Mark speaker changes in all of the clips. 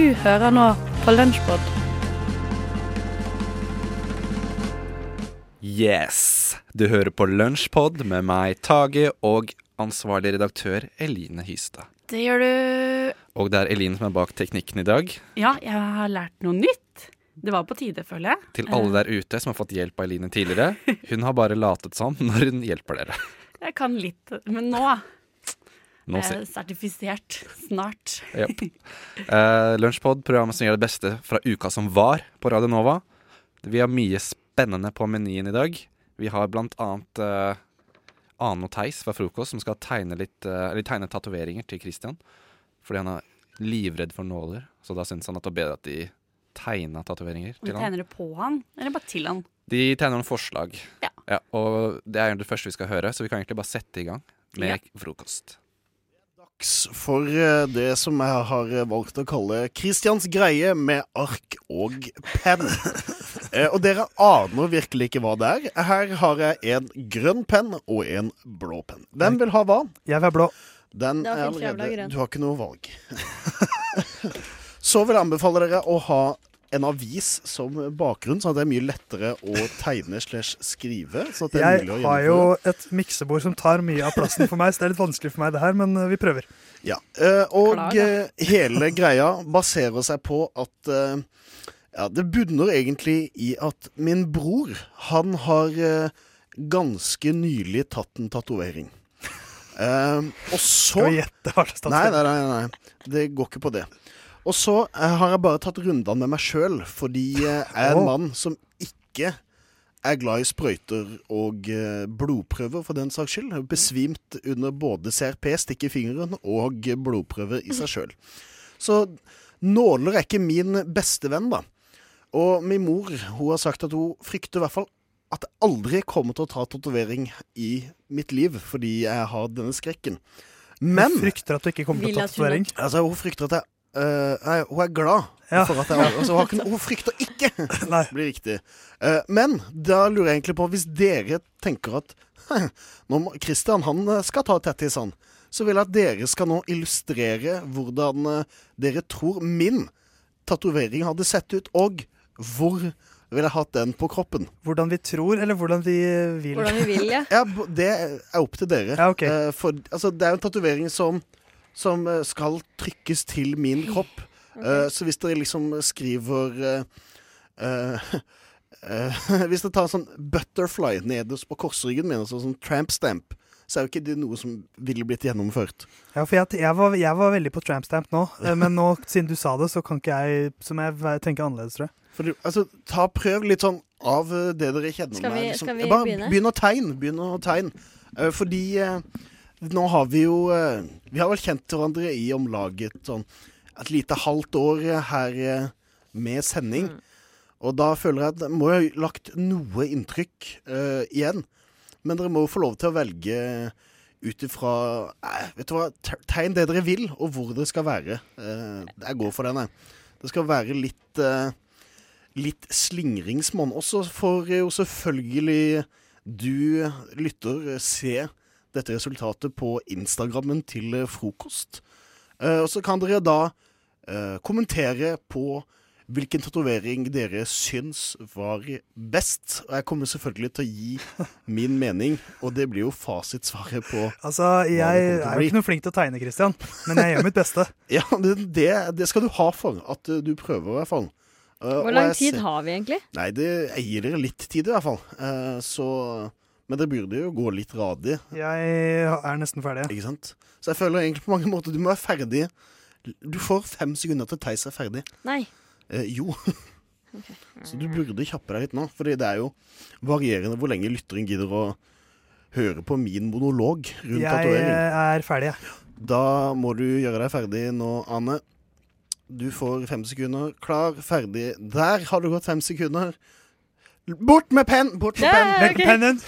Speaker 1: Du hører nå på Lunsjpod.
Speaker 2: Yes! Du hører på Lunsjpod med meg, Tage, og ansvarlig redaktør Eline Hystad.
Speaker 1: Det gjør du.
Speaker 2: Og det er Eline som er bak teknikken i dag.
Speaker 1: Ja, jeg har lært noe nytt. Det var på tide, føler jeg.
Speaker 2: Til alle der ute som har fått hjelp av Eline tidligere. Hun har bare latet som når hun hjelper dere.
Speaker 1: Jeg kan litt, men nå Jeg sertifisert. Snart.
Speaker 2: yep. Eh, Lunsjpod, programmet som gjør det beste fra uka som var på Radio Nova. Vi har mye spennende på menyen i dag. Vi har blant annet eh, Ane og Theis fra frokost som skal tegne litt eh, tegne tatoveringer til Christian. Fordi han er livredd for nåler, så da syns han at det var bedre at de tegna tatoveringer
Speaker 1: De
Speaker 2: til han.
Speaker 1: tegner det på han, eller bare til han?
Speaker 2: De tegner noen forslag.
Speaker 1: Ja.
Speaker 2: og det er det første vi skal høre, så vi kan egentlig bare sette i gang med
Speaker 1: Ja.
Speaker 2: frokost.
Speaker 3: Dags for eh, det som jeg har valgt å kalle Christians greie med ark og penn. Eh, og dere aner virkelig ikke hva det er. Her har jeg en grønn penn og en blå penn. Hvem vil ha hva?
Speaker 4: Jeg vil ha blå.
Speaker 3: Den er allerede. Du har ikke noe valg. Så vil jeg anbefale dere å ha en avis som bakgrunn, sånn at det er mye lettere å tegne slash skrive. Sånn at det er
Speaker 4: Jeg
Speaker 3: mulig å
Speaker 4: har jo et miksebord som tar mye av plassen for meg, så det er litt vanskelig for meg det her, men eh, vi prøver.
Speaker 3: Ja, eh, og
Speaker 1: Klar,
Speaker 3: eh, hele greia baserer seg på at Ja, det bunner egentlig i at min bror, han har ganske nylig tatt en tatovering. Og så
Speaker 4: Skal vi gjette hva slags tatovering?
Speaker 3: nei, nei, nei. Det går ikke på det. Og så eh, har jeg bare tatt rundene med meg sjøl, fordi eh, jeg er en mann som ikke er glad i sprøyter og eh, blodprøver, for den saks skyld. Besvimt under både CRP, stikk i fingeren, og blodprøver i seg sjøl. Så nåler er ikke min beste venn, da. Og min mor hun har sagt at hun frykter i hvert fall at jeg aldri kommer til å ta tatovering i mitt liv, fordi jeg har denne skrekken. Men
Speaker 4: Hun frykter at du ikke kommer til å ta tatovering.
Speaker 3: Altså, hun frykter at jeg øh, Nei, hun er glad
Speaker 4: Ja.
Speaker 3: for at jeg altså, hun, hun frykter ikke,
Speaker 4: Nei.
Speaker 3: blir riktig. Uh, men da lurer jeg egentlig på, hvis dere tenker at når Christian han eh, skal ta tettis, han, så vil jeg at dere skal nå illustrere hvordan eh, dere tror min tatovering hadde sett ut, og hvor ville jeg hatt den på kroppen.
Speaker 4: Hvordan vi tror, eller hvordan vi vil.
Speaker 5: Hvordan vi vil, ja.
Speaker 3: Ja, det er opp til dere.
Speaker 4: Ja, okay.
Speaker 3: uh, for altså, det er jo en tatovering som, som eh, skal trykkes til min kropp. Eh, så hvis dere liksom skriver eh, Hvis dere tar sånn butterfly nederst på korsryggen min, altså sånn tramp stamp, så er jo ikke det noe som ville blitt gjennomført.
Speaker 4: Ja, for jeg, jeg, var, jeg var veldig på tramp stamp nå, men nå, siden du sa det, så kan ikke jeg Så må jeg tenke annerledes, tror jeg.
Speaker 3: For du, altså, ta Prøv litt sånn av det dere kjenner
Speaker 5: Skal vi-
Speaker 3: liksom.
Speaker 5: skal vi
Speaker 3: Bare
Speaker 5: begynne?
Speaker 3: begynn å tegne. Begynn å tegne. Fordi nå har vi jo eh, Vi har vel kjent hverandre i om laget sånn et lite halvt år her eh, med sending. Og da føler jeg at det må ha lagt noe inntrykk uh, igjen. Men dere må jo få lov til å velge ut ifra eh, Vet du hva, tegn det dere vil, og hvor dere skal være. Uh, jeg går for den, jeg. Det skal være litt uh, Litt slingringsmonn. Og så får jo selvfølgelig du lytter se dette resultatet på Instagrammen til eh, frokost. Eh, og så kan dere da eh, kommentere på hvilken tatovering dere syns var best. Og jeg kommer selvfølgelig til å gi min mening, og det blir jo fasitsvaret på
Speaker 4: Altså, jeg er jo ikke noe flink til å tegne, Christian, men jeg gjør mitt beste.
Speaker 3: Ja, det, det, det skal du ha for. At du prøver, i hvert fall.
Speaker 5: Hvor lang tid
Speaker 3: ser-
Speaker 5: har vi egentlig?
Speaker 3: Nei, det, gir dere litt tid, i hvert fall. Uh, så Men det burde jo gå litt radig,
Speaker 4: Jeg er nesten ferdig.
Speaker 3: ikke sant? Så jeg føler egentlig på mange måter du må være ferdig. Du får fem sekunder til Theis er ferdig.
Speaker 5: Nei.
Speaker 3: Eh, jo. Så du burde kjappe deg litt nå, Fordi det er jo varierende hvor lenge lytteren gidder å høre på min monolog rundt
Speaker 4: Jeg
Speaker 3: tatovering.
Speaker 4: er ferdig, jeg.
Speaker 3: Da må du gjøre deg ferdig nå, Ane. Du får fem sekunder. Klar, ferdig. Der har du gått fem sekunder. Bort med penn! Bort med
Speaker 5: Ja,
Speaker 3: penn!
Speaker 4: Legg
Speaker 5: ok.
Speaker 4: pennen!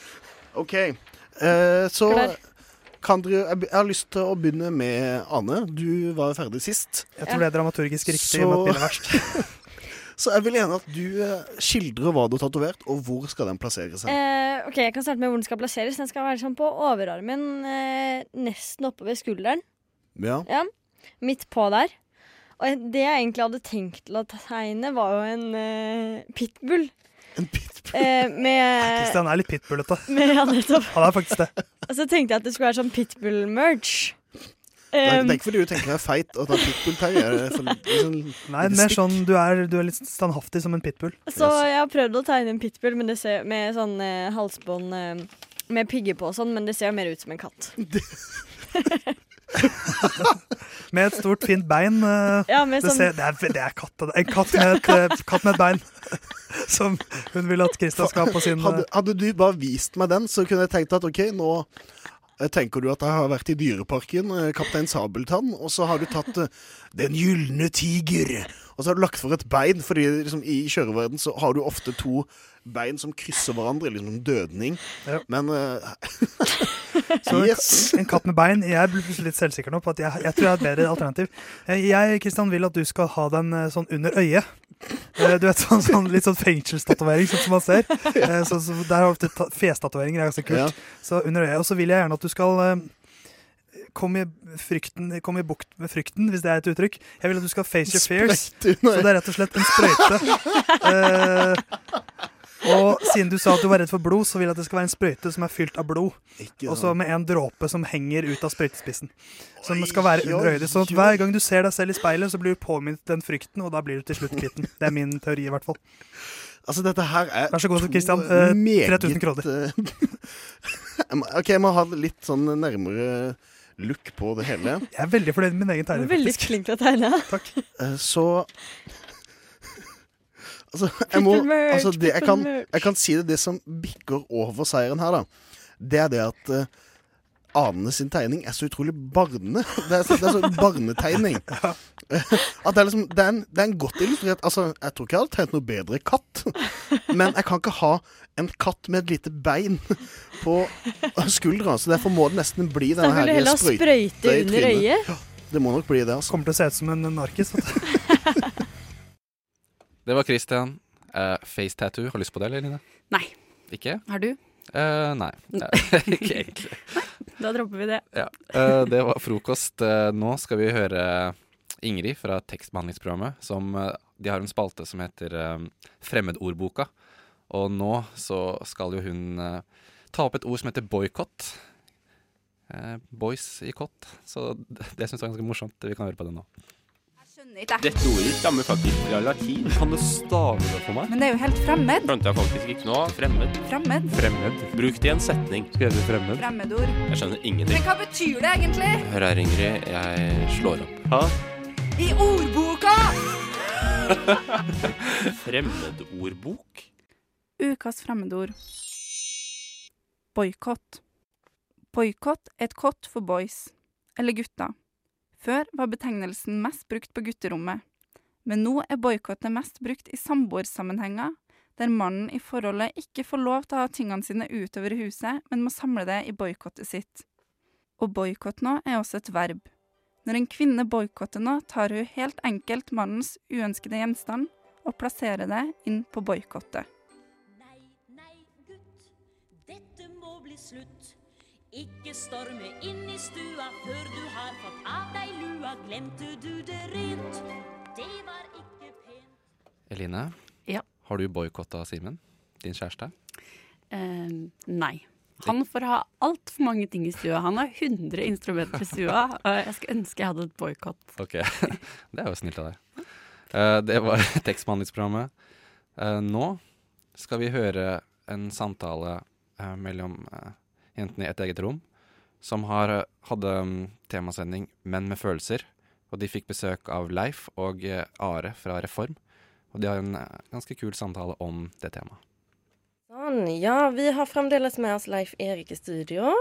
Speaker 3: OK. Eh, så
Speaker 5: Klar.
Speaker 3: kan dere Jeg jeg har lyst til å begynne med Ane. Du var jo ferdig sist.
Speaker 4: Jeg tror det er dramaturgisk riktig Så- er verst.
Speaker 3: Så jeg vil gjerne at du eh, skildrer hva du har tatovert, og hvor skal den plassere seg.
Speaker 5: Eh, ok, Jeg kan starte med hvor den skal plasseres. Den skal være sånn på overarmen, eh, nesten oppe ved skulderen.
Speaker 3: Ja.
Speaker 5: Ja, Midt på der. Og det jeg egentlig hadde tenkt til å tegne, var jo en eh, pitbull.
Speaker 3: En pitbull.
Speaker 5: Eh, med
Speaker 4: Kristian er litt pitbullete.
Speaker 5: med ja, nettopp.
Speaker 4: Han er faktisk det.
Speaker 5: Og så tenkte jeg at det skulle være sånn pitbull-merch.
Speaker 3: Det er det ikke fordi du tenker deg feit og tar pitbull, Terje. Det er for- liksom,
Speaker 4: Nei, mer sånn du er, du er litt standhaftig som en pitbull.
Speaker 5: så jeg har prøvd å tegne en pitbull men det ser, med sånn eh, halsbånd eh, med pigger på og sånn, men det ser mer ut som en katt.
Speaker 4: Med et stort, fint bein. eh,
Speaker 5: Ja, med
Speaker 4: Det,
Speaker 5: sånn
Speaker 4: ser, det, er, det er katt. En katt med et, eh, katt med et bein. Som hun vil at Kristian skal ha på sin
Speaker 3: hadde,
Speaker 4: eh,
Speaker 3: hadde du bare vist meg den, så kunne jeg tenkt at OK, nå tenker du at jeg har vært i Dyreparken, Kaptein Sabeltann, og så har du tatt Den gylne tiger, og så har du lagt for et bein, fordi liksom, i kjøreverden så har du ofte to bein som krysser hverandre, liksom en dødning.
Speaker 4: Ja.
Speaker 3: Men eh,
Speaker 4: Så
Speaker 3: Yes!
Speaker 4: en katt med bein. Jeg blir plutselig litt selvsikker nå på at jeg, jeg tror jeg har et bedre alternativ. Eh, Jeg Kristian, vil at du skal ha den eh, sånn under øyet. Du vet, sånn, sånn Litt sånn fengselstatovering, sånn som man ser. Så, så der har ofte ta- festatoveringer er ganske kult.
Speaker 3: Ja.
Speaker 4: Så under øyet. Og så vil jeg gjerne at du skal Kom i, frykten, kom i bukt med frykten, hvis det er et uttrykk. Jeg vil at du skal face your fears. Så det er rett og slett en sprøyte. Eh, og siden du sa at du var redd for blod, så vil jeg at det skal være en sprøyte som er fylt av blod. Og så med en dråpe som henger ut av sprøytespissen. Som
Speaker 3: Oi,
Speaker 4: skal være under øyet. Så at hver gang du ser deg selv i speilet, så blir du påminnet den frykten, og da blir du til slutt kvitt den. Det er min teori, i hvert fall.
Speaker 3: Altså, dette her er
Speaker 4: Vær så god,
Speaker 3: Kristian.
Speaker 4: Christian. Eh, 3000 kroner.
Speaker 3: eh, OK, jeg må ha litt sånn nærmere look på det hele.
Speaker 4: Jeg er veldig fornøyd med min egen tegning,
Speaker 5: veldig flink til å tegne.
Speaker 4: Takk.
Speaker 3: Eh, Så Altså, jeg må altså det, jeg, kan, jeg kan si det, det som bikker over seieren her, da. Det er det at uh, Ane sin tegning er så utrolig barne. Det er det er så barnetegning. At det er liksom Det er en, det er en godt illustrert Altså, jeg tror ikke jeg hadde tegnet noe bedre katt. Men jeg kan ikke ha en katt med et lite bein på skuldra, så derfor må det nesten bli denne her sprøyte,
Speaker 5: sprøyte
Speaker 3: i trynet. Det må nok bli det, altså.
Speaker 4: Kommer til å se ut som en narkis.
Speaker 2: Det var Christian. Uh, face tattoo. Har du lyst på det, eller, Line?
Speaker 1: Nei.
Speaker 2: Ikke?
Speaker 1: Har du?
Speaker 2: Uh, nei. Ikke egentlig.
Speaker 1: Da dropper vi det.
Speaker 2: Ja. Uh, det var frokost. Nå skal vi høre Ingrid fra tekstbehandlingsprogrammet. Som, de har en spalte som heter Fremmedordboka. Og nå så skal jo hun ta opp et ord som heter boikott. Boys i kott. Så det, syns jeg er ganske morsomt. Vi kan høre på det nå.
Speaker 6: Dette ordet stammer faktisk fra latin.
Speaker 2: Kan du stave det for meg?
Speaker 7: Men det er jo helt fremmed.
Speaker 6: Skjønte jeg faktisk ikke nå. Fremmed.
Speaker 7: Fremmed.
Speaker 2: Fremmed.
Speaker 6: Bruk det i en setning.
Speaker 2: Skrevet fremmed?
Speaker 7: Fremmedord.
Speaker 6: Jeg skjønner ingenting.
Speaker 7: Men hva betyr det egentlig?
Speaker 6: Hør her, Ingrid. Jeg slår opp. Hæ?
Speaker 7: I ordboka!
Speaker 6: Fremmedordbok?
Speaker 1: Ukas fremmedord. Boikott. Boikott er et kott for boys, eller gutter. Før var betegnelsen mest brukt på gutterommet, men nå er boikottet mest brukt i samboersammenhenger, der mannen i forholdet ikke får lov til å ha tingene sine utover i huset, men må samle det i boikottet sitt. Å boikotte noe er også et verb. Når en kvinne boikotter noe, tar hun helt enkelt mannens uønskede gjenstand og plasserer det inn på boikottet.
Speaker 8: Nei, nei, gutt, dette må bli slutt. Ikke storme inn i stua før du har fått av deg lua. Glemte du det rent? Det var ikke pent.
Speaker 2: Eline,
Speaker 1: Ja.
Speaker 2: har du boikotta Simen? Din kjæreste?
Speaker 1: Uh, nei. Han får ha altfor mange ting i stua. Han har 100 instrumenter i stua. og jeg skulle ønske jeg hadde et boikott.
Speaker 2: Ok, det er jo snilt av deg. Eh, det var tekstbehandlingsprogrammet. Eh, nå skal vi høre en samtale eh, mellom jentene i et eget rom, som har, eh, hadde mm, temasending Menn med følelser. Og de fikk besøk av Leif og eh, Are fra Reform. Og de har en eh, ganske kul samtale om det temaet.
Speaker 9: Sånn, ja, vi har fremdeles med oss Leif Erik i studio.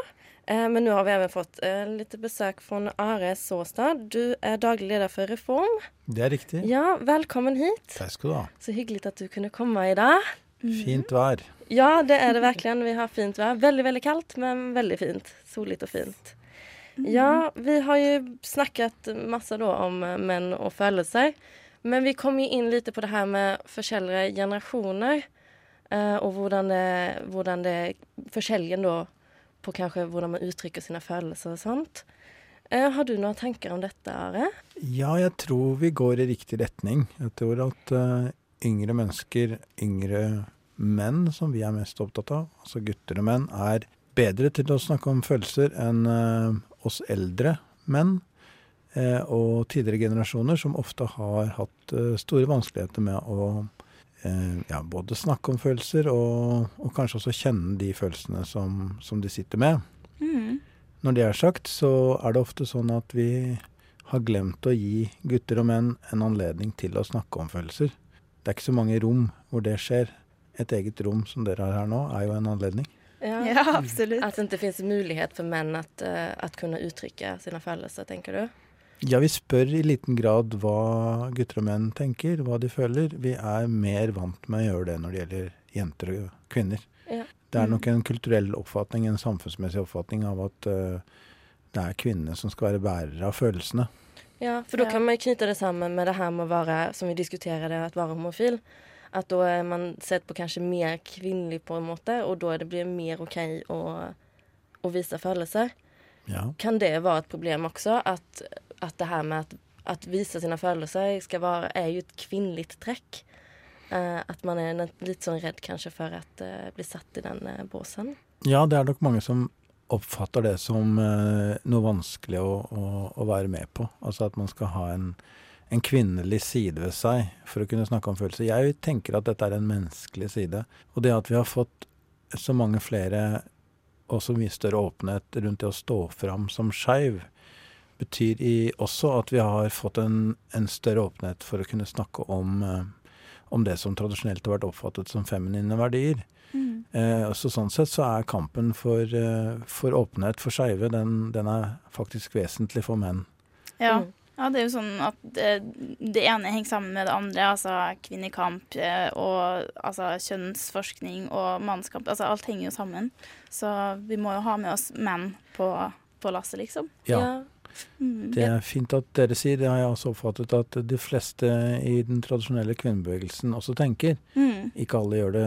Speaker 9: Eh, men nå har vi også fått eh, litt besøk fra Are Såstad. Du er daglig leder for Reform.
Speaker 10: Det er riktig.
Speaker 9: Ja, velkommen hit.
Speaker 10: Takk skal du ha.
Speaker 9: Så hyggelig at du kunne komme i dag.
Speaker 10: Fint vær.
Speaker 9: Ja, det er det verkligen. Vi har fint vær. Veldig, veldig kaldt, men veldig fint. Soligt og fint. Ja, vi har jo snakket masse da om eh, menn og følelser. Men vi kom jo inn litt på det her med forskjellige generasjoner. eh, og hvordan det, hvordan det Forskjellen da på kanskje hvordan man uttrykker sine følelser og sånt. Eh, har du noen tanker om dette, Are?
Speaker 10: Ja, jeg tror vi går i riktig retning. Jeg tror at uh, yngre mennesker, yngre menn som vi er mest opptatt av, altså gutter og menn, er bedre til å snakke om følelser enn eh, oss eldre menn. eh, og tidligere generasjoner som ofte har hatt eh, store vanskeligheter med å eh, ja, både snakke om følelser og, og kanskje også kjenne de følelsene som, som de sitter med.
Speaker 1: Mm.
Speaker 10: Når det er sagt, så er det ofte sånn at vi har glemt å gi gutter og menn en anledning til å snakke om følelser. Det er ikke så mange rom hvor det skjer. Et eget rom som dere har her nå, er jo en anledning.
Speaker 5: Ja, absolutt.
Speaker 9: At det ikke finnes mulighet for menn at, eh, at kunne uttrykke sine følelser, tenker du?
Speaker 10: Ja, vi spør i liten grad hva gutter og menn tenker, hva de føler. Vi er mer vant med å gjøre det når det gjelder jenter og kvinner.
Speaker 9: Ja.
Speaker 10: Det er nok en kulturell oppfatning, en samfunnsmessig oppfatning av at uh, det er kvinnene som skal være bærere av følelsene.
Speaker 9: Ja, for da kan man knytte knyta det sammen med det her med å være, som vi diskuterer det, at være homofil. Att då är man sett på kanskje mer kvinnelig på en måte, og da blir det blir mer OK å, å vise følelser.
Speaker 10: Ja.
Speaker 9: Kan det være et problem også? At, at det her med å vise sine følelser skal være, er jo et kvinnelig trekk. Uh, at man er litt sånn redd kanskje for å uh, bli satt i den uh, båsen.
Speaker 10: Ja, det er nok mange som oppfatter det som eh, noe vanskelig å, å, å være med på. Altså at man skal ha en, en kvinnelig side ved seg for å kunne snakke om følelser. Jeg tenker at dette er en menneskelig side. Og det at vi har fått så mange flere og så mye større åpenhet rundt det å stå fram som skeiv, betyr i, også at vi har fått en, en større åpenhet for å kunne snakke om, eh, om det som tradisjonelt har vært oppfattet som feminine verdier.
Speaker 1: Mm.
Speaker 10: Eh, så sånn sett så er kampen for, eh, for åpenhet for skeive, den, den er faktisk vesentlig for menn.
Speaker 1: Ja.
Speaker 9: Mm.
Speaker 1: Ja, det er jo sånn at det, det ene henger sammen med det andre. Altså kvinnekamp eh, og altså, kjønnsforskning og mannskamp. Altså alt henger jo sammen. Så vi må jo ha med oss menn på, på lasset, liksom.
Speaker 10: Ja,
Speaker 1: Mm.
Speaker 10: det er fint at dere sier. Det har jeg også oppfattet at de fleste i den tradisjonelle kvinnebevegelsen også tenker.
Speaker 1: Mm.
Speaker 10: Ikke alle gjør det,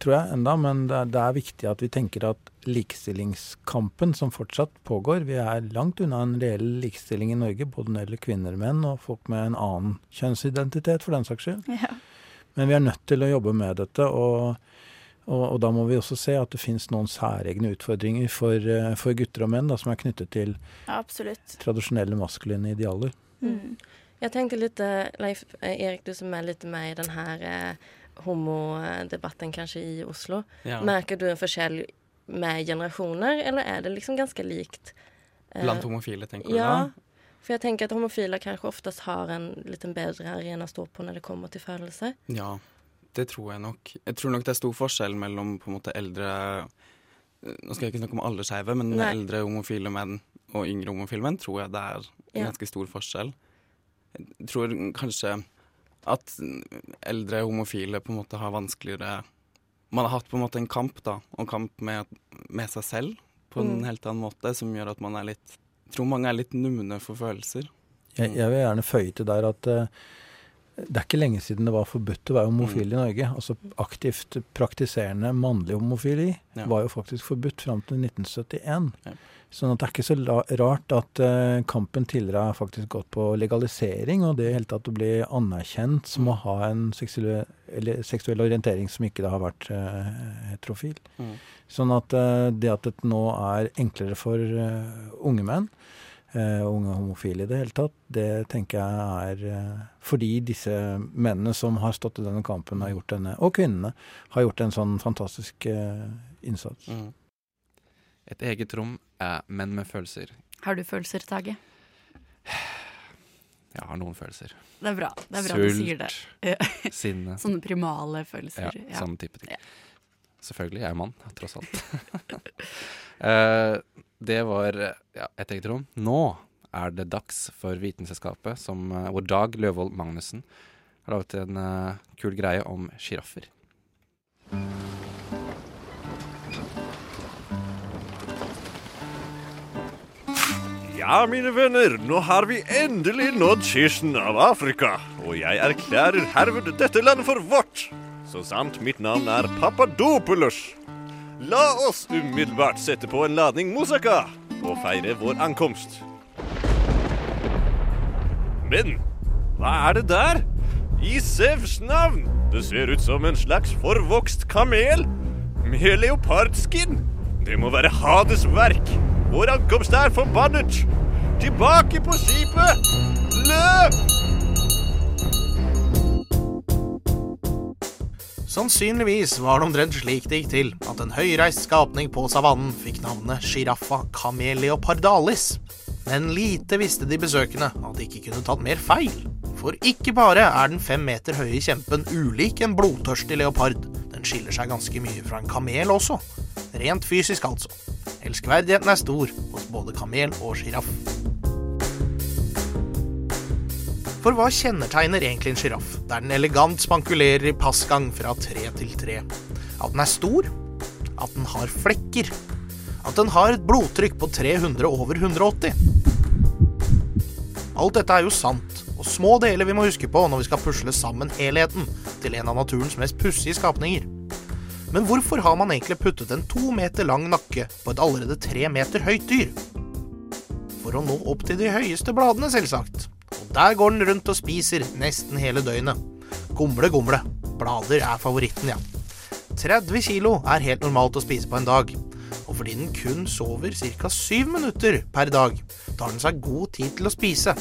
Speaker 10: tror jeg, enda, men det er, det er viktig at vi tenker at likestillingskampen som fortsatt pågår Vi er langt unna en reell likestilling i Norge, både når det gjelder kvinner og menn, og folk med en annen kjønnsidentitet, for den saks skyld.
Speaker 1: Ja.
Speaker 10: Men vi er nødt til å jobbe med dette, og, og, og da må vi også se at det finnes noen særegne utfordringer for, eh, for gutter og menn da, som er knyttet til
Speaker 1: absolutt.
Speaker 10: tradisjonelle maskuline idealer.
Speaker 1: Mm.
Speaker 9: Jeg tenkte litt, Leif eh, Erik, du som er litt med i den her eh, homodebatten kanske i Oslo.
Speaker 6: Ja.
Speaker 9: Märker du en forskjell med generasjoner, eller er det liksom ganske likt? eh,
Speaker 6: Blant homofile, tenker du
Speaker 9: Ja,
Speaker 6: da?
Speaker 9: For jeg tenker at homofile kanskje oftest har en litt bedre arena å stå på når det kommer til følelser.
Speaker 11: Ja, det tror jeg nok. Jeg tror nok det er stor forskjell mellom på en måte eldre Nå skal jeg ikke snakke om alle skeive, men
Speaker 9: Nei.
Speaker 11: eldre homofile menn og yngre homofile menn tror jeg det er en
Speaker 9: Ja.
Speaker 11: ganske stor forskjell. Jeg tror kanskje at eldre homofile på en måte har vanskeligere Man har hatt på en måte en kamp, da, og kamp med, med seg selv på en
Speaker 9: Mm.
Speaker 11: helt annen måte, som gjør at man er litt tror mange er litt numne for følelser.
Speaker 10: Jeg, jeg vil gjerne føye til der at eh, det er ikke lenge siden det var forbudt å være homofil i Norge. Altså aktivt praktiserende mannlig homofili
Speaker 11: Ja.
Speaker 10: var jo faktisk forbudt fram til 1971.
Speaker 11: Ja.
Speaker 10: Sånn at det er ikke så rart at uh, kampen tidligere har faktisk gått på legalisering, og det i hele tatt å bli anerkjent som å ha en seksuell, eller seksuell orientering som ikke da har vært uh, heterofil.
Speaker 11: Mm.
Speaker 10: Sånn at uh, det at det nå er enklere for unge menn, unge homofile i det hele tatt, det tenker jeg er eh, fordi disse mennene som har stått i denne kampen, har gjort denne, og kvinnene, har gjort en sånn fantastisk eh, innsats.
Speaker 11: Mm.
Speaker 2: Et eget rom er menn med følelser.
Speaker 12: Har du følelser, Tage?
Speaker 2: Jeg har noen følelser.
Speaker 12: Det er bra. Det er bra du sier det.
Speaker 2: Sult, sinne.
Speaker 12: Sånne primale følelser.
Speaker 2: Ja,
Speaker 12: Ja.
Speaker 2: sånn type ting. Selvfølgelig, jeg er mann, tross alt. Eh, det var ja, et eget rom. Nå er det dags for Vitenselskapet, som, eh, hvor Dag Løvold Magnussen har laget en uh, kul greie om sjiraffer.
Speaker 13: Ja, mine venner, nå har vi endelig nådd kysten av Afrika. Og jeg erklærer herved dette landet for vårt. Så sant mitt navn er Papadopoulos. La oss umiddelbart sette på en ladning moussaka og feire vår ankomst. Men hva er det der? I Sevs navn! Det ser ut som en slags forvokst kamel med leopardskinn. Det må være Hades verk. Vår ankomst er forbannet. Tilbake på skipet! Løp!
Speaker 14: Sannsynligvis var det omtrent slik det gikk til at en høyreist skapning på savannen fikk navnet sjiraffa cameleopardalis. Men lite visste de besøkende at de ikke kunne tatt mer feil. For ikke bare er den fem meter høye kjempen ulik en blodtørstig leopard, den skiller seg ganske mye fra en kamel også. Rent fysisk, altså. Elskverdigheten er stor hos både kamel og sjiraff. For hva kjennetegner egentlig en sjiraff, der den elegant spankulerer i passgang fra tre til tre? At den er stor? At den har flekker? At den har et blodtrykk på 300 over 180? Alt dette er jo sant, og små deler vi må huske på når vi skal pusle sammen helheten til en av naturens mest pussige skapninger. Men hvorfor har man egentlig puttet en to meter lang nakke på et allerede tre meter høyt dyr? For å nå opp til de høyeste bladene, selvsagt. Der går den rundt og spiser nesten hele døgnet. Gomle, gomle. Blader er favoritten, ja. 30 kilo er helt normalt å spise på en dag. Og fordi den kun sover ca. 7 minutter per dag, tar den seg god tid til å spise.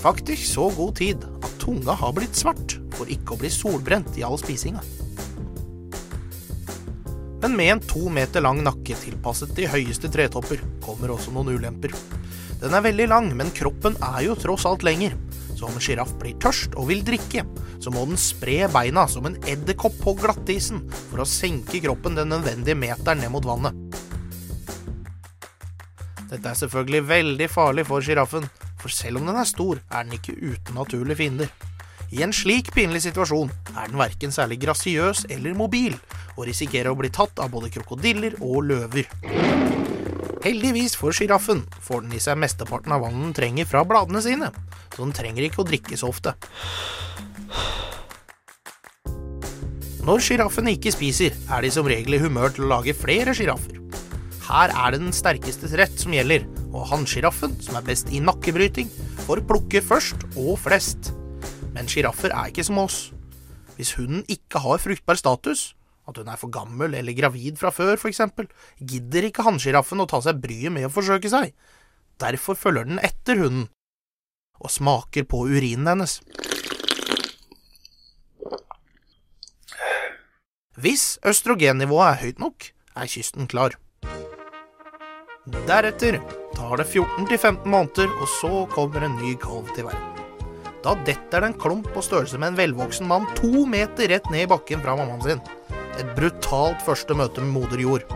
Speaker 14: Faktisk så god tid at tunga har blitt svart for ikke å bli solbrent i all spisinga. Men med en to meter lang nakke tilpasset de høyeste tretopper, kommer også noen ulemper. Den er veldig lang, men kroppen er jo tross alt lenger. Så om en sjiraff blir tørst og vil drikke, så må den spre beina som en edderkopp på glattisen for å senke kroppen den nødvendige meteren ned mot vannet. Dette er selvfølgelig veldig farlig for sjiraffen, for selv om den er stor, er den ikke uten naturlige fiender. I en slik pinlig situasjon er den verken særlig grasiøs eller mobil, og risikerer å bli tatt av både krokodiller og løver. Heldigvis for sjiraffen får den i seg mesteparten av vannet den trenger fra bladene sine, så den trenger ikke å drikke så ofte. Når sjiraffen ikke spiser, er de som regel i humør til å lage flere sjiraffer. Her er det den sterkestes rett som gjelder, og hannsjiraffen, som er best i nakkebryting, får plukke først og flest. Men sjiraffer er ikke som oss. Hvis hunden ikke har fruktbar status, at hun er for gammel eller gravid fra før for eksempel, gidder ikke hannsjiraffen å ta seg bryet med å forsøke seg. Derfor følger den etter hunden og smaker på urinen hennes. Hvis østrogennivået er høyt nok, er kysten klar. Deretter tar det 14-15 måneder, og så kommer en ny kalv til verden. Da detter det en klump på størrelse med en velvoksen mann to meter rett ned i bakken fra mammaen sin. Et brutalt første møte med moder jord.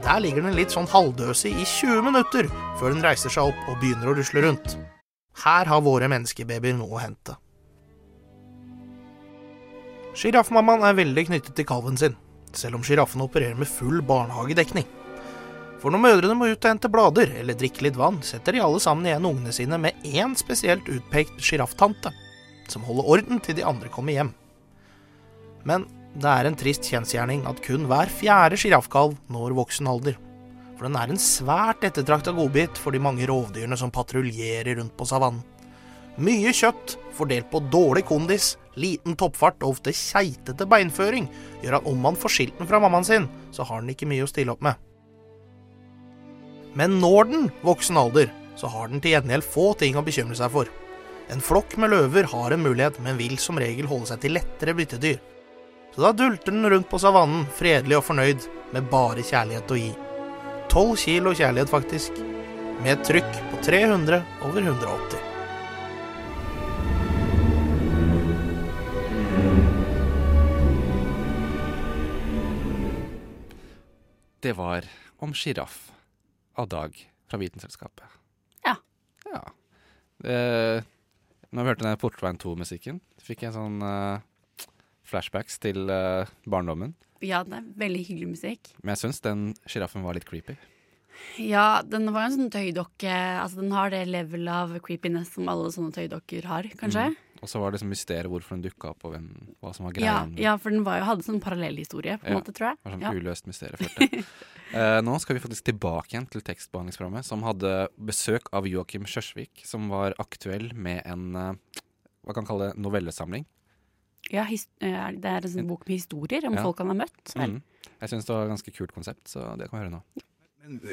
Speaker 14: Der ligger den litt sånn halvdøsig i 20 minutter før den reiser seg opp og begynner å rusle rundt. Her har våre menneskebabyer noe å hente. Sjiraffmammaen er veldig knyttet til kalven sin, selv om sjiraffen opererer med full barnehagedekning. For når mødrene må ut og hente blader eller drikke litt vann, setter de alle sammen igjen ungene sine med én spesielt utpekt sjirafftante, som holder orden til de andre kommer hjem. Men det er en trist kjensgjerning at kun hver fjerde sjiraffkalv når voksen alder. For den er en svært ettertrakta godbit for de mange rovdyrene som patruljerer rundt på savannen. Mye kjøtt, fordelt på dårlig kondis, liten toppfart og ofte keitete beinføring, gjør at om man får skilt den fra mammaen sin, så har den ikke mye å stille opp med. Men når den voksen alder, så har den til gjengjeld få ting å bekymre seg for. En flokk med løver har en mulighet, men vil som regel holde seg til lettere byttedyr. Så da dulter den rundt på savannen, fredelig og fornøyd, med bare kjærlighet å gi. Tolv kilo kjærlighet, faktisk. Med et trykk på 300 over 180.
Speaker 2: Det var om sjiraff av Dag fra Vitenselskapet.
Speaker 12: Ja.
Speaker 2: Ja. Eh, når vi hørte den Portveien 2-musikken, fikk jeg sånn eh, flashbacks til uh, barndommen.
Speaker 12: Ja, det er veldig hyggelig musikk.
Speaker 2: Men jeg syns den sjiraffen var litt creepy.
Speaker 12: Ja, den var en sånn tøydokke Altså, den har det level av creepiness som alle sånne tøydokker har, kanskje.
Speaker 2: Mm. Og så var det liksom mysteriet hvorfor den dukka opp, og hvem, hva som var greia.
Speaker 12: ja, for den var jo, hadde sånn parallellhistorie, på en
Speaker 2: Ja,
Speaker 12: måte, tror jeg.
Speaker 2: Var sånn
Speaker 12: Ja.
Speaker 2: uløst mysterie jeg. Eh, nå skal vi faktisk tilbake igjen til tekstbehandlingsprogrammet, som hadde besøk av Joakim Kjørsvik, som var aktuell med en eh, hva kan man kalle det, novellesamling.
Speaker 12: Ja, his eh, det er en sånn bok med historier om
Speaker 2: Ja.
Speaker 12: folk han har møtt.
Speaker 2: Mm. Jeg syns det var et ganske kult konsept, så det kan vi høre nå.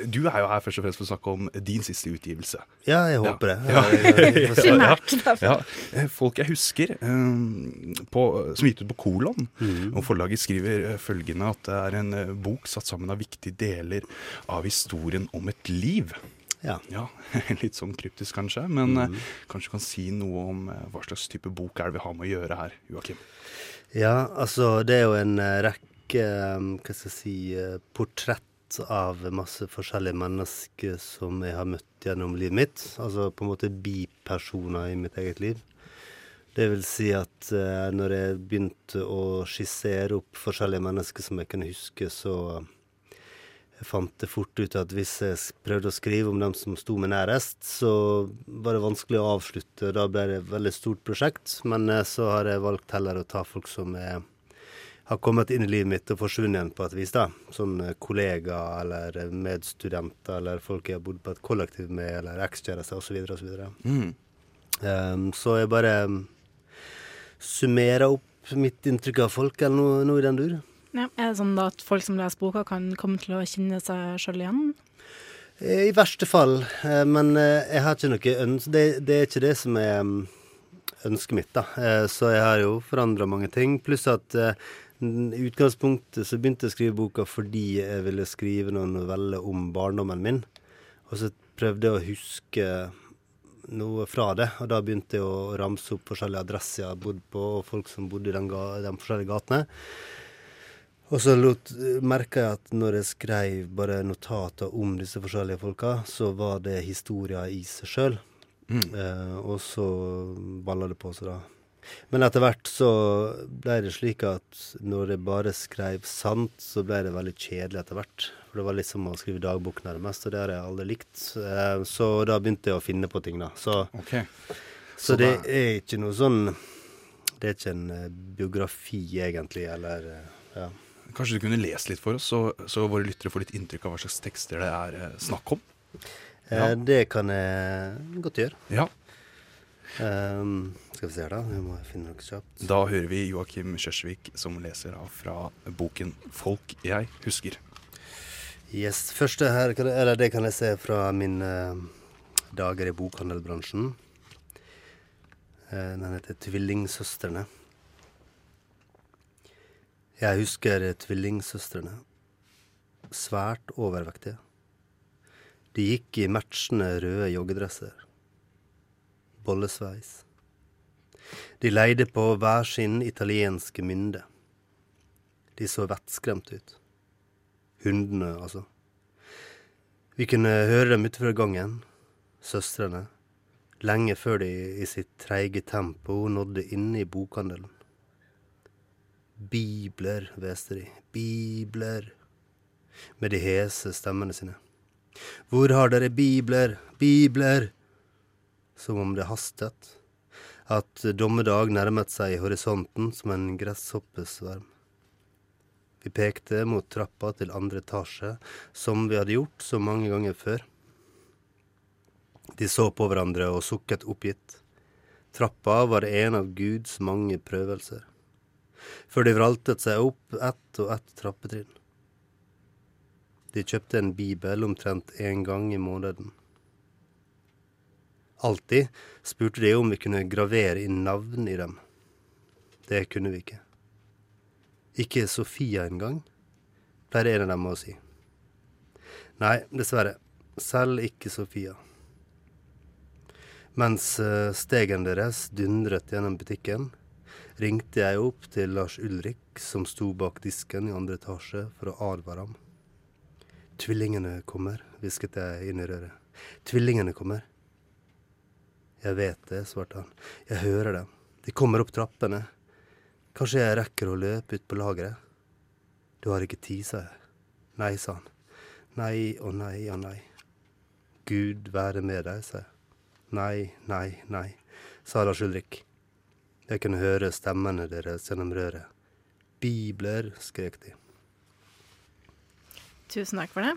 Speaker 15: Du er jo her først og fremst for å snakke om din siste utgivelse.
Speaker 16: Ja, jeg håper det.
Speaker 15: Ja.
Speaker 16: Ja, jeg- jeg-
Speaker 15: Ja, ja.
Speaker 16: Primært.
Speaker 15: Ja. Eh, Folk jeg husker, eh, på, som gitt ut på Kolon, og forlaget skriver eh, følgende at det er en eh, bok satt sammen av viktige deler av historien om et liv.
Speaker 16: Ja.
Speaker 15: Litt sånn kryptisk kanskje, men eh,
Speaker 16: Mhm.
Speaker 15: kanskje du kan si noe om eh, hva slags type bok er det vi har med å gjøre her, Joakim?
Speaker 16: Ja, altså det er jo en eh, rekke hva skal jeg si, portrett av masse forskjellige mennesker som jeg har møtt gjennom livet mitt. Altså på en måte bipersoner i mitt eget liv. Det vil si at eh, når jeg begynte å skissere opp forskjellige mennesker som jeg kunne huske, så jeg fant det fort ut at hvis jeg prøvde å skrive om dem som sto meg nærest, så var det vanskelig å avslutte. Da ble det et veldig stort prosjekt. Men eh, så har jeg valgt heller å ta folk som er, har kommet inn i livet mitt og forsvunnet igjen på et vis. da. Sånn eh, kollegaer eller eh, medstudenter eller folk jeg har bodd på et kollektiv med, eller ekskjærester osv. osv.
Speaker 15: Mm.
Speaker 16: Um, så jeg bare um, summerer opp mitt inntrykk av folk, eller noe, noe i den dur.
Speaker 17: Ja, er det sånn at folk som leser boka, kan komme til å kjenne seg sjøl igjen?
Speaker 16: Eh, I verste fall. eh, Men eh, jeg har ikke noe ønske det, det er ikke det som er mm, ønsket mitt, da. Så jeg har jo forandra mange ting. Pluss at i utgangspunktet så begynte jeg å skrive boka fordi jeg ville skrive noen noveller om barndommen min. Og så prøvde jeg å huske noe fra det, og da begynte jeg å ramse opp forskjellige adresser jeg har bodd på, og folk som bodde i den ga de forskjellige gatene. Og så merka jeg at når jeg skrev bare notater om disse forskjellige folka, så var det historier i seg sjøl. Eh, og så balla det på seg, da. Men etter hvert så ble det slik at når jeg bare skrev sant, så ble det veldig kjedelig etter hvert. For det var litt som å skrive dagbok nærmest, og det har jeg aldri likt. Eh, så da begynte jeg å finne på ting, da. Så,
Speaker 2: okay.
Speaker 16: så,
Speaker 2: Så
Speaker 16: det
Speaker 2: da-
Speaker 16: er ikke noe sånn Det er ikke en eh, biografi, egentlig, eller eh, ja.
Speaker 15: Kanskje du kunne lese litt for oss, så, så våre lyttere får litt inntrykk av hva slags tekster det er eh, snakk om?
Speaker 16: Ja. Det kan jeg godt gjøre.
Speaker 15: Ja.
Speaker 16: Um, skal vi se her, da. Vi må finne noe kjapt.
Speaker 15: Da hører vi Joakim Kjørsvik som leser av fra boken 'Folk jeg husker'.
Speaker 16: Yes, første her, eller det kan jeg se fra mine dager i bokhandelbransjen. Eh, Den heter 'Tvillingsøstrene'. Jeg husker tvillingsøstrene. Svært overvektige. De gikk i matchende røde joggedresser. Bollesveis. De leide på hver sin italienske mynde. De så vettskremte ut. Hundene, altså. Vi kunne høre dem utenfor gangen, søstrene, lenge før de i sitt treige tempo nådde inn i bokhandelen. Bibler, hveste de, bibler, med de hese stemmene sine. Hvor har dere bibler, bibler? Som om det hastet, at dommedag nærmet seg i horisonten som en gresshoppesverm. Vi pekte mot trappa til andre etasje, som vi hadde gjort så mange ganger før. De så på hverandre og sukket oppgitt. Trappa var en av Guds mange prøvelser, før de vraltet seg opp ett og ett trappetrinn. De kjøpte en bibel omtrent én gang i måneden. Alltid spurte de om vi kunne gravere inn navn i dem. Det kunne vi ikke. Ikke Sofia engang, pleier en av dem å si. Nei, dessverre. Selv ikke Sofia. Mens eh, stegen deres dundret gjennom butikken, ringte jeg opp til Lars Ulrik, som sto bak disken i andre etasje, for å advare ham. Tvillingene kommer, hvisket jeg inn i røret. Tvillingene kommer. Jeg vet det, svarte han. Jeg hører dem. De kommer opp trappene. Kanskje jeg rekker å løpe ut på lageret? Du har ikke tid, sa jeg. Nei, sa han. Nei og nei og nei. Gud være med deg, sa jeg. Nei, nei, nei, sa Lars Ulrik. Jeg kunne høre stemmene deres gjennom røret. Bibler, skrek de.
Speaker 17: Tusen takk for det.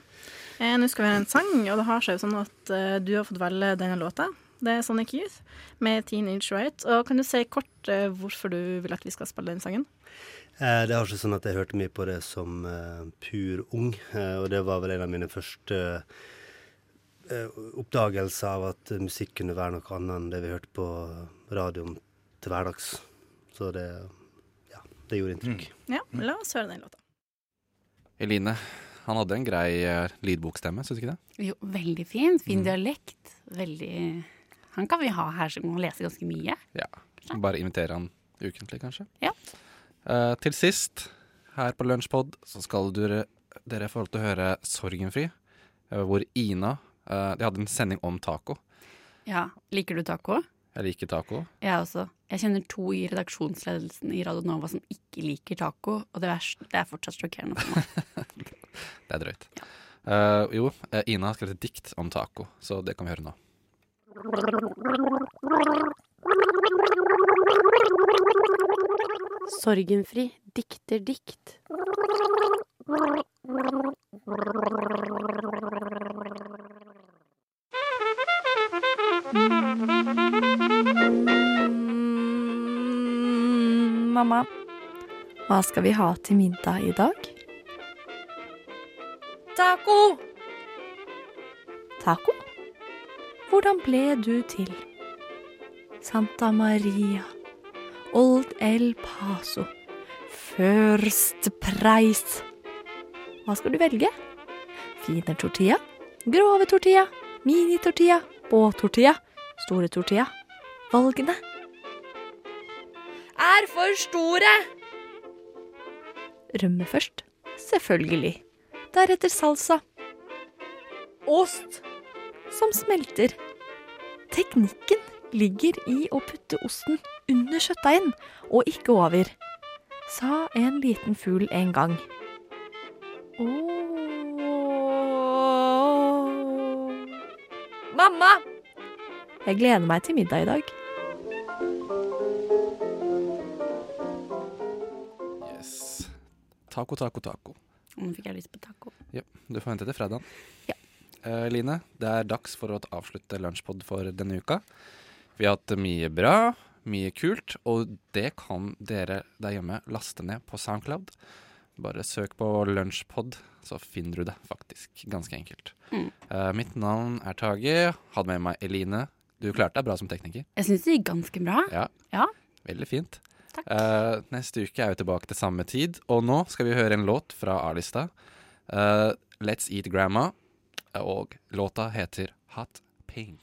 Speaker 17: Eh, Nå skal vi høre en sang, og det har seg jo sånn at eh, du har fått velge denne låta. Det er Sonic Youth med Teenage Right. Og kan du si kort eh, hvorfor du vil at vi skal spille den sangen?
Speaker 16: Eh, det har seg sånn at jeg hørte mye på det som eh, pur ung, eh, og det var vel en av mine første oppdagelser av at musikk kunne være noe annet enn det vi hørte på radioen til hverdags. Så det, ja, det gjorde inntrykk.
Speaker 17: Ja, la oss høre den låta.
Speaker 2: Eline, han hadde en grei eh, lydbokstemme, syns du ikke det?
Speaker 12: Jo, veldig fin. Fin
Speaker 2: Mm.
Speaker 12: dialekt. Veldig Han kan vi ha her som kan lese ganske mye.
Speaker 2: Ja. Bare invitere han ukentlig, kanskje.
Speaker 12: Ja.
Speaker 2: Uh, til sist, her på Lunsjpod, så skal dere, dere få lov til å høre Sorgenfri, eh, hvor Ina uh, De hadde en sending om taco.
Speaker 12: Ja. Liker du taco?
Speaker 2: Jeg liker taco.
Speaker 12: Jeg også. Jeg kjenner to i redaksjonsledelsen i Radio Nova som ikke liker taco, og det er, det er fortsatt sjokkerende for meg.
Speaker 2: Det er drøyt. Eh, jo, eh, Ina har skrevet et dikt om taco, så det kan vi høre nå.
Speaker 18: Sorgenfri dikter dikt.
Speaker 19: Mamma, hva skal vi ha til middag i dag? Taco! Taco? Hvordan ble du til? Santa Maria, Old El Paso, First Price. Hva skal du velge? Fine tortilla, grove tortilla, mini-tortilla, båttortilla, store tortilla. Valgene er for store! Rømme først, selvfølgelig. Deretter salsa. Ost som smelter. Teknikken ligger i å putte osten under kjøttdeigen, og ikke over, sa en liten fugl en gang. Oh. Mamma! Jeg gleder meg til middag i dag.
Speaker 2: Taco, taco, taco.
Speaker 12: Nå fikk jeg lyst på taco.
Speaker 2: Ja, du får vente til fredag.
Speaker 12: Ja.
Speaker 2: Eh, Line, det er dags for å avslutte Lunsjpod for denne uka. Vi har hatt mye bra, mye kult, og det kan dere der hjemme laste ned på Soundcloud. Bare søk på Lunsjpod, så finner du det faktisk. Ganske enkelt.
Speaker 12: Mm.
Speaker 2: Eh, mitt navn er Tage. Hadde med meg Eline. Du klarte deg bra som tekniker.
Speaker 12: Jeg syns det gikk ganske bra.
Speaker 2: Ja.
Speaker 12: Ja.
Speaker 2: Veldig fint. Eh, neste uke er vi tilbake til samme tid, og nå skal vi høre en låt fra A-lista. Uh, Let's Eat Grandma, og låta heter Hot Pink.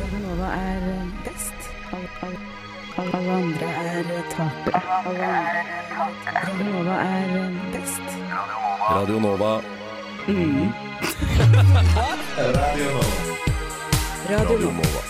Speaker 20: Radio Nova er best. Alle, alle, alle andre er tapere. Radio Nova er best.
Speaker 6: Radio Nova.
Speaker 20: Mm. Radio Nova.